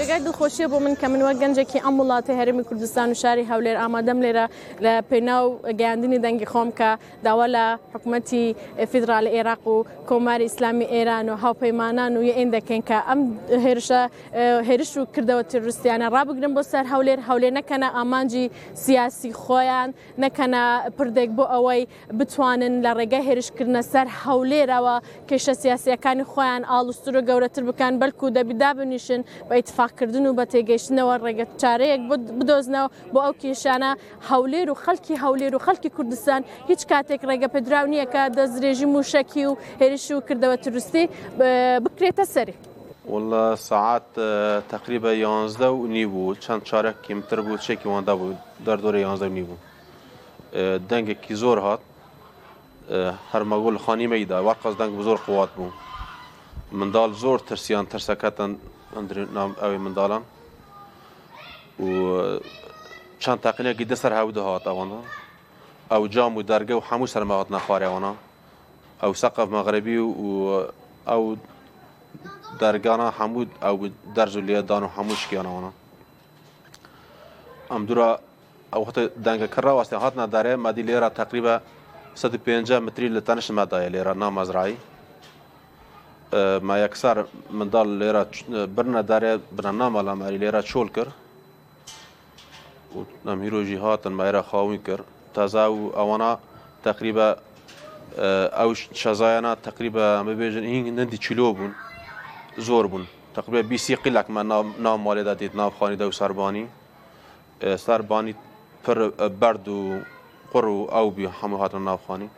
جێگای دڵخۆشیە بۆ من کە من وە گەنجێکی ئەم وڵاتە هەرمی کوردستان و شاری هەولێر ئامادەم لێرە لە پێناو گەیاندنی دەنگی خۆم کە داوا لە حکوومەتی فیدرال عێراق و کۆماری ئیسلامی ئێران و هاوپەیمانان و ئێن دەکەن کە ئەم هێرشە هێرش و کردەوە تروسیانە ڕابگرن بۆ سەر هەولێر هەولێر نەکەنە ئامانجی سیاسی خۆیان نەکەنە پردێک بۆ ئەوەی بتوانن لە ڕێگە هێرشکردنە سەر هەولێرەوە کێشە سیاسیەکانی خۆیان ئاڵوسترۆ گەورەتر بکەن بەلکو دەبیدا بنیشن بە ئیتفاق ڕێباکردن و بە تێگەیشتنەوە ڕێگە چارەیەک بدۆزنەوە بۆ ئەو کێشانە هەولێر و خەڵکی هەولێر و خەڵکی کوردستان هیچ کاتێک ڕێگە پێدراو نییە کە دەستدرێژی موشکی و هێرش و کردەوە تروستی بکرێتە سەری. والله ساعت تقریبا 11 و نی بوو چەند چارەکیم تر بوو چێکی واندا بوو دەردۆرە 11 نی بوو دەنگێکی زۆر هات هەرمەگوڵ خانیمەیدا وەقەس دەنگ زۆر قوات بوو منداڵ زۆر ترسیان ترسەکەتەن نام ئەوی منداڵان و چەند تاقلێکی دەسەر هەودە هاات ئەوانە ئەو جام و دەرگە و هەموو سەرماوات نەخوارەوەە ئەو سەقف مەغربی و ئەو دەرگانە هەموو ئەو دەرز و لێدان و هەموو شکیانەوەە ئەم دوورە ئەو حتە دەنگە کڕ واستێ هاتنا دەرێ مادی لێرە تقریبە 150 متری لە تەنشمەدایە لێرە نامەزرایی ما یەکسار منداڵ لێرە برنەدارێ برەنامە لاماری لێرە چۆل کرد نەمیرۆژی هاتن مایرە خاوی کرد تازا و ئەوەنا تقریبە ئەو شەزایەنە تقریبە ئەمە بێژن هینگ نندی چیلۆ بوون زۆر بوون تقریبە بیسی قیلەکمە ناو مالێدا دیت ناوخانی دە و سەربانی سەربانی پر بەرد و قڕ و ئەو بی هەموو هاتن ناوخانی